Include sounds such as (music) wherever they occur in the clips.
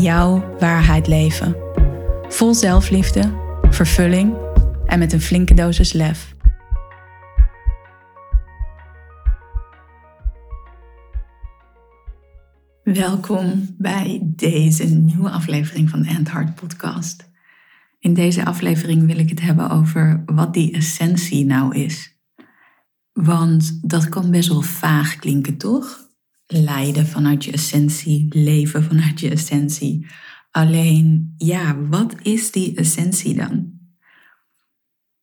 jouw waarheid leven. Vol zelfliefde, vervulling en met een flinke dosis lef. Welkom bij deze nieuwe aflevering van de End Podcast. In deze aflevering wil ik het hebben over wat die essentie nou is. Want dat kan best wel vaag klinken, toch? Leiden vanuit je essentie, leven vanuit je essentie. Alleen, ja, wat is die essentie dan?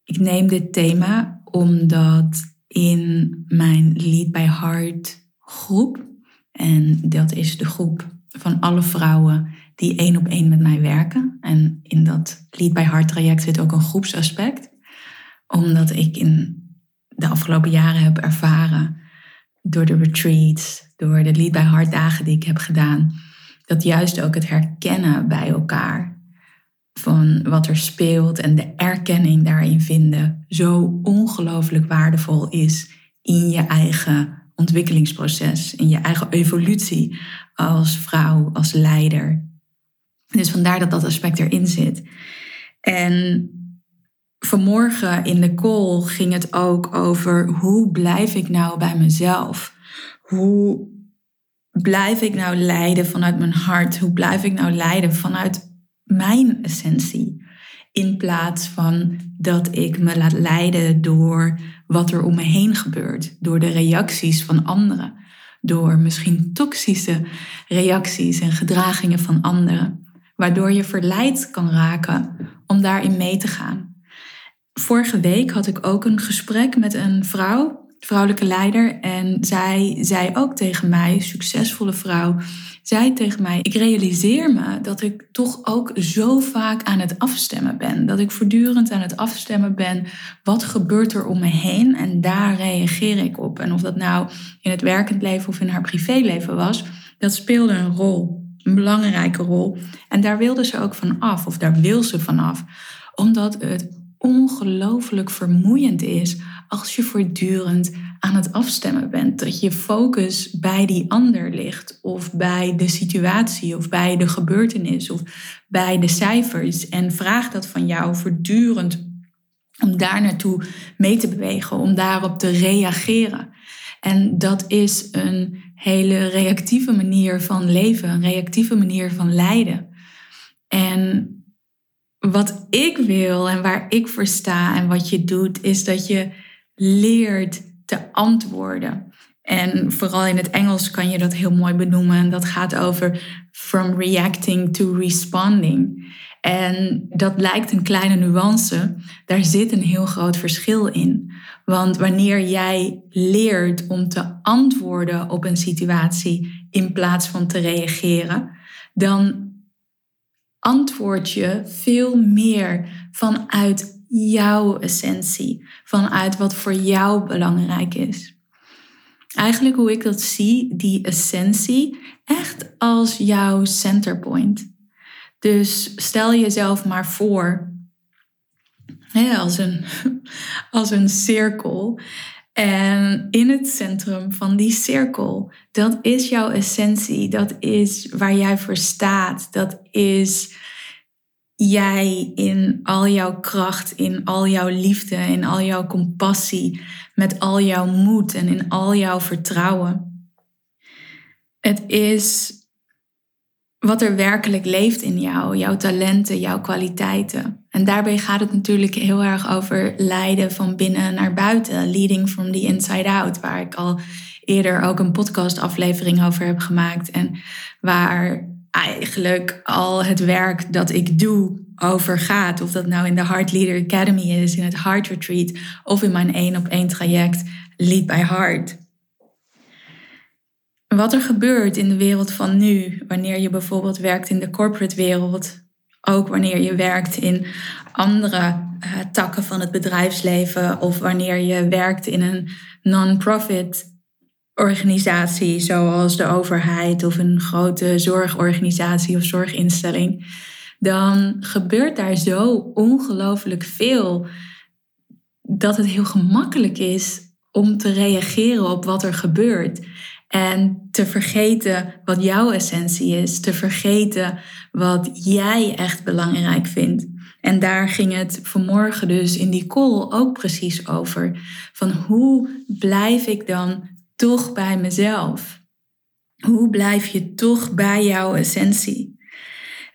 Ik neem dit thema omdat in mijn Lead by Heart groep, en dat is de groep van alle vrouwen die één op één met mij werken. En in dat Lead by Heart traject zit ook een groepsaspect, omdat ik in de afgelopen jaren heb ervaren door de retreats, door de Lead by Heart dagen die ik heb gedaan, dat juist ook het herkennen bij elkaar van wat er speelt en de erkenning daarin vinden zo ongelooflijk waardevol is in je eigen ontwikkelingsproces, in je eigen evolutie als vrouw, als leider. Dus vandaar dat dat aspect erin zit. En vanmorgen in de call ging het ook over hoe blijf ik nou bij mezelf? Hoe blijf ik nou leiden vanuit mijn hart? Hoe blijf ik nou leiden vanuit mijn essentie? In plaats van dat ik me laat leiden door wat er om me heen gebeurt, door de reacties van anderen, door misschien toxische reacties en gedragingen van anderen, waardoor je verleid kan raken om daarin mee te gaan. Vorige week had ik ook een gesprek met een vrouw, vrouwelijke leider. En zij zei ook tegen mij, succesvolle vrouw, zei tegen mij: Ik realiseer me dat ik toch ook zo vaak aan het afstemmen ben. Dat ik voortdurend aan het afstemmen ben. Wat gebeurt er om me heen? En daar reageer ik op. En of dat nou in het werkend leven of in haar privéleven was, dat speelde een rol. Een belangrijke rol. En daar wilde ze ook van af, of daar wil ze vanaf. Omdat het ongelooflijk vermoeiend is als je voortdurend aan het afstemmen bent. Dat je focus bij die ander ligt, of bij de situatie, of bij de gebeurtenis, of bij de cijfers. En vraag dat van jou voortdurend om daar naartoe mee te bewegen, om daarop te reageren. En dat is een hele reactieve manier van leven, een reactieve manier van lijden. En wat ik wil en waar ik voor sta en wat je doet, is dat je leert te antwoorden. En vooral in het Engels kan je dat heel mooi benoemen. En dat gaat over from reacting to responding. En dat lijkt een kleine nuance. Daar zit een heel groot verschil in. Want wanneer jij leert om te antwoorden op een situatie in plaats van te reageren, dan antwoord je veel meer vanuit jouw essentie, vanuit wat voor jou belangrijk is. Eigenlijk hoe ik dat zie, die essentie, echt als jouw centerpoint. Dus stel jezelf maar voor als, een, (laughs) als een cirkel. En in het centrum van die cirkel, dat is jouw essentie, dat is waar jij voor staat, dat is jij in al jouw kracht, in al jouw liefde, in al jouw compassie, met al jouw moed en in al jouw vertrouwen. Het is wat er werkelijk leeft in jou, jouw talenten, jouw kwaliteiten. En daarbij gaat het natuurlijk heel erg over leiden van binnen naar buiten, leading from the inside out, waar ik al eerder ook een podcastaflevering over heb gemaakt en waar eigenlijk al het werk dat ik doe over gaat. Of dat nou in de Heart Leader Academy is, in het Heart Retreat of in mijn één op één traject Lead by Heart. wat er gebeurt in de wereld van nu, wanneer je bijvoorbeeld werkt in de corporate wereld, ook wanneer je werkt in andere uh, takken van het bedrijfsleven of wanneer je werkt in een non-profit organisatie zoals de overheid of een grote zorgorganisatie of zorginstelling, dan gebeurt daar zo ongelooflijk veel dat het heel gemakkelijk is om te reageren op wat er gebeurt. En te vergeten wat jouw essentie is, te vergeten wat jij echt belangrijk vindt. En daar ging het vanmorgen dus in die call ook precies over. Van hoe blijf ik dan toch bij mezelf? Hoe blijf je toch bij jouw essentie?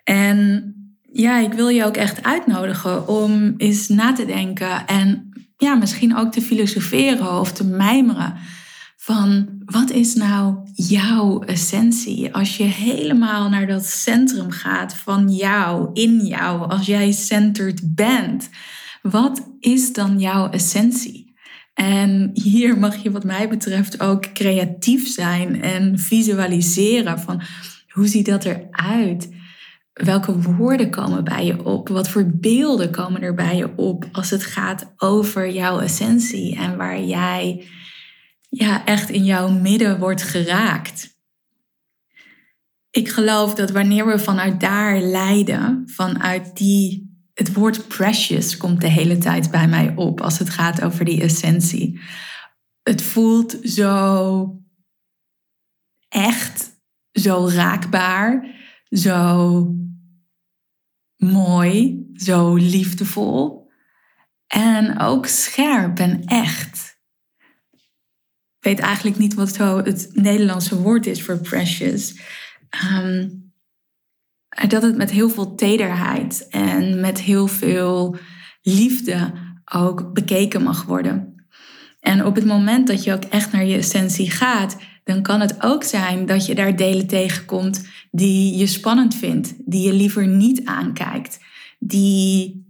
En ja, ik wil je ook echt uitnodigen om eens na te denken en ja, misschien ook te filosoferen of te mijmeren van wat is nou jouw essentie? Als je helemaal naar dat centrum gaat van jou, in jou, als jij centered bent, wat is dan jouw essentie? En hier mag je wat mij betreft ook creatief zijn en visualiseren van hoe ziet dat eruit? Welke woorden komen bij je op? Wat voor beelden komen er bij je op als het gaat over jouw essentie en waar jij ja, echt in jouw midden wordt geraakt? Ik geloof dat wanneer we vanuit daar leiden, vanuit die het woord precious komt de hele tijd bij mij op als het gaat over die essentie. Het voelt zo echt, zo raakbaar, zo mooi, zo liefdevol en ook scherp en echt. Weet eigenlijk niet wat zo het Nederlandse woord is voor precious. Um, dat het met heel veel tederheid en met heel veel liefde ook bekeken mag worden. En op het moment dat je ook echt naar je essentie gaat, dan kan het ook zijn dat je daar delen tegenkomt die je spannend vindt, die je liever niet aankijkt, die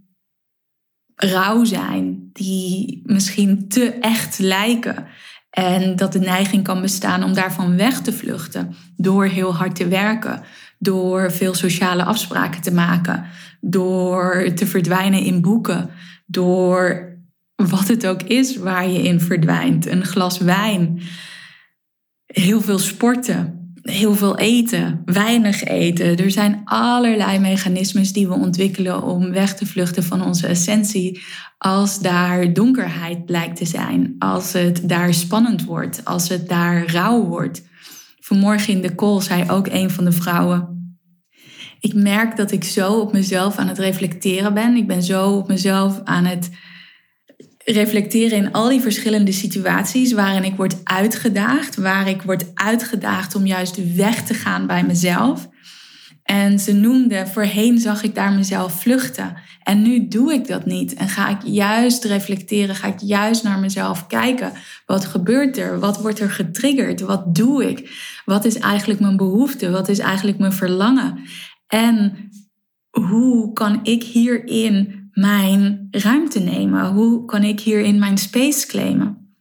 rauw zijn, die misschien te echt lijken. En dat de neiging kan bestaan om daarvan weg te vluchten door heel hard te werken, door veel sociale afspraken te maken, door te verdwijnen in boeken, door wat het ook is waar je in verdwijnt. Een glas wijn, heel veel sporten, heel veel eten, weinig eten. Er zijn allerlei mechanismes die we ontwikkelen om weg te vluchten van onze essentie als daar donkerheid lijkt te zijn, als het daar spannend wordt, als het daar rauw wordt. Vanmorgen in de call zei ook een van de vrouwen. Ik merk dat ik zo op mezelf aan het reflecteren ben. Ik ben zo op mezelf aan het reflecteren in al die verschillende situaties waarin ik word uitgedaagd, waar ik word uitgedaagd om juist weg te gaan bij mezelf. En ze noemde, voorheen zag ik daar mezelf vluchten. En nu doe ik dat niet. En ga ik juist reflecteren, ga ik juist naar mezelf kijken. Wat gebeurt er? Wat wordt er getriggerd? Wat doe ik? Wat is eigenlijk mijn behoefte? Wat is eigenlijk mijn verlangen? En hoe kan ik hierin mijn ruimte nemen? Hoe kan ik hierin mijn space claimen?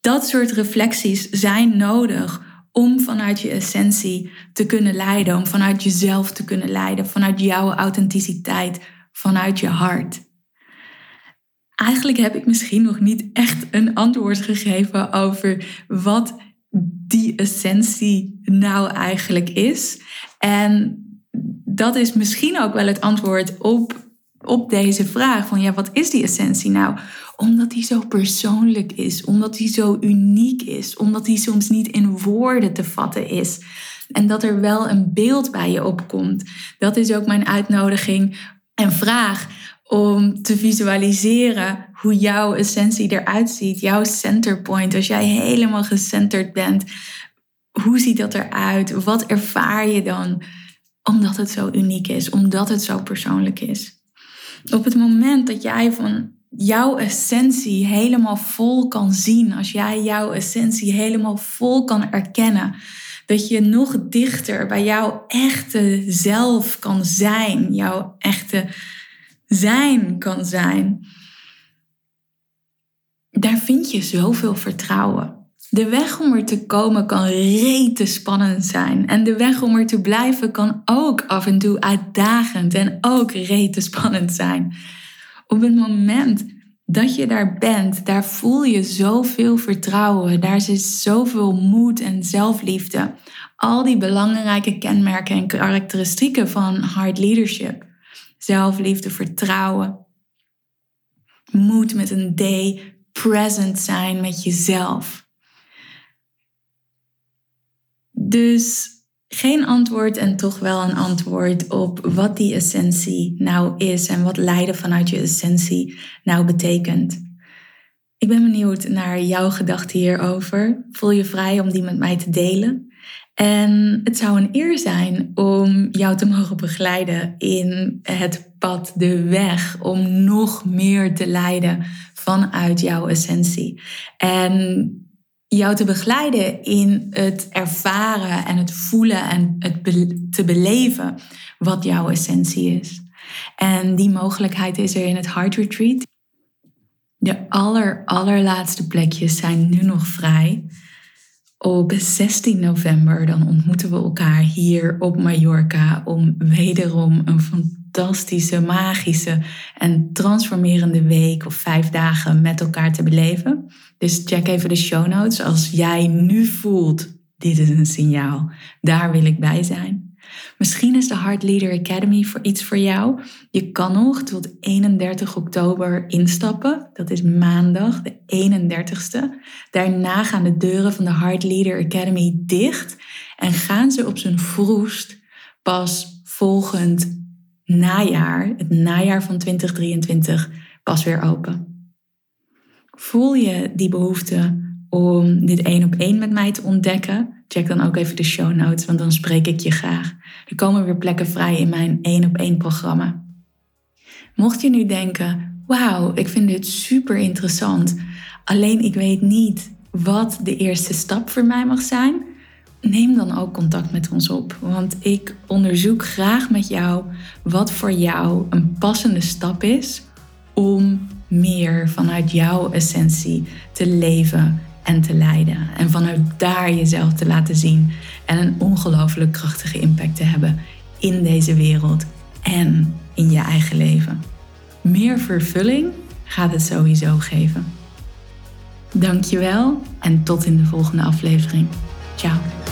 Dat soort reflecties zijn nodig om vanuit je essentie te kunnen leiden, om vanuit jezelf te kunnen leiden, vanuit jouw authenticiteit, vanuit je hart. Eigenlijk heb ik misschien nog niet echt een antwoord gegeven over wat die essentie nou eigenlijk is. En dat is misschien ook wel het antwoord op, op deze vraag van ja, wat is die essentie nou? Omdat die zo persoonlijk is, omdat die zo uniek is, omdat die soms niet in woorden te vatten is. En dat er wel een beeld bij je opkomt. Dat is ook mijn uitnodiging en vraag om te visualiseren hoe jouw essentie eruit ziet, jouw centerpoint. Als jij helemaal gecenterd bent, hoe ziet dat eruit? Wat ervaar je dan? Omdat het zo uniek is, omdat het zo persoonlijk is. Op het moment dat jij van jouw essentie helemaal vol kan zien, als jij jouw essentie helemaal vol kan erkennen, dat je nog dichter bij jouw echte zelf kan zijn, jouw echte zijn kan zijn, daar vind je zoveel vertrouwen. De weg om er te komen kan rete spannend zijn. En de weg om er te blijven kan ook af en toe uitdagend en ook rete spannend zijn. Op het moment dat je daar bent, daar voel je zoveel vertrouwen. Daar zit zoveel moed en zelfliefde. Al die belangrijke kenmerken en karakteristieken van hard leadership. Zelfliefde, vertrouwen. Moed met een D, present zijn met jezelf. Dus geen antwoord en toch wel een antwoord op wat die essentie nou is en wat leiden vanuit je essentie nou betekent. Ik ben benieuwd naar jouw gedachten hierover. Voel je vrij om die met mij te delen. En het zou een eer zijn om jou te mogen begeleiden in het pad, de weg, om nog meer te leiden vanuit jouw essentie. En jou te begeleiden in het ervaren en het voelen en het te beleven wat jouw essentie is. En die mogelijkheid is er in het Heart Retreat. De aller, allerlaatste plekjes zijn nu nog vrij. Op 16 november dan ontmoeten we elkaar hier op Mallorca om wederom een fantastische, magische en transformerende week of vijf dagen met elkaar te beleven. Dus check even de show notes als jij nu voelt, dit is een signaal, daar wil ik bij zijn. Misschien is de Heart Leader Academy voor iets voor jou. Je kan nog tot 31 oktober instappen. Dat is maandag, de 31ste. Daarna gaan de deuren van de Heart Leader Academy dicht en gaan ze op zijn vroegst pas volgend najaar, het najaar van 2023, pas weer open. Voel je die behoefte om dit één op één met mij te ontdekken? Check dan ook even de show notes, want dan spreek ik je graag. Er komen weer plekken vrij in mijn één op één programma. Mocht je nu denken, wauw, ik vind dit super interessant, alleen ik weet niet wat de eerste stap voor mij mag zijn, neem dan ook contact met ons op. Want ik onderzoek graag met jou wat voor jou een passende stap is om meer vanuit jouw essentie te leven en te leiden. En vanuit daar jezelf te laten zien en een ongelooflijk krachtige impact te hebben in deze wereld en in je eigen leven. Meer vervulling gaat het sowieso geven. Dankjewel en tot in de volgende aflevering. Ciao.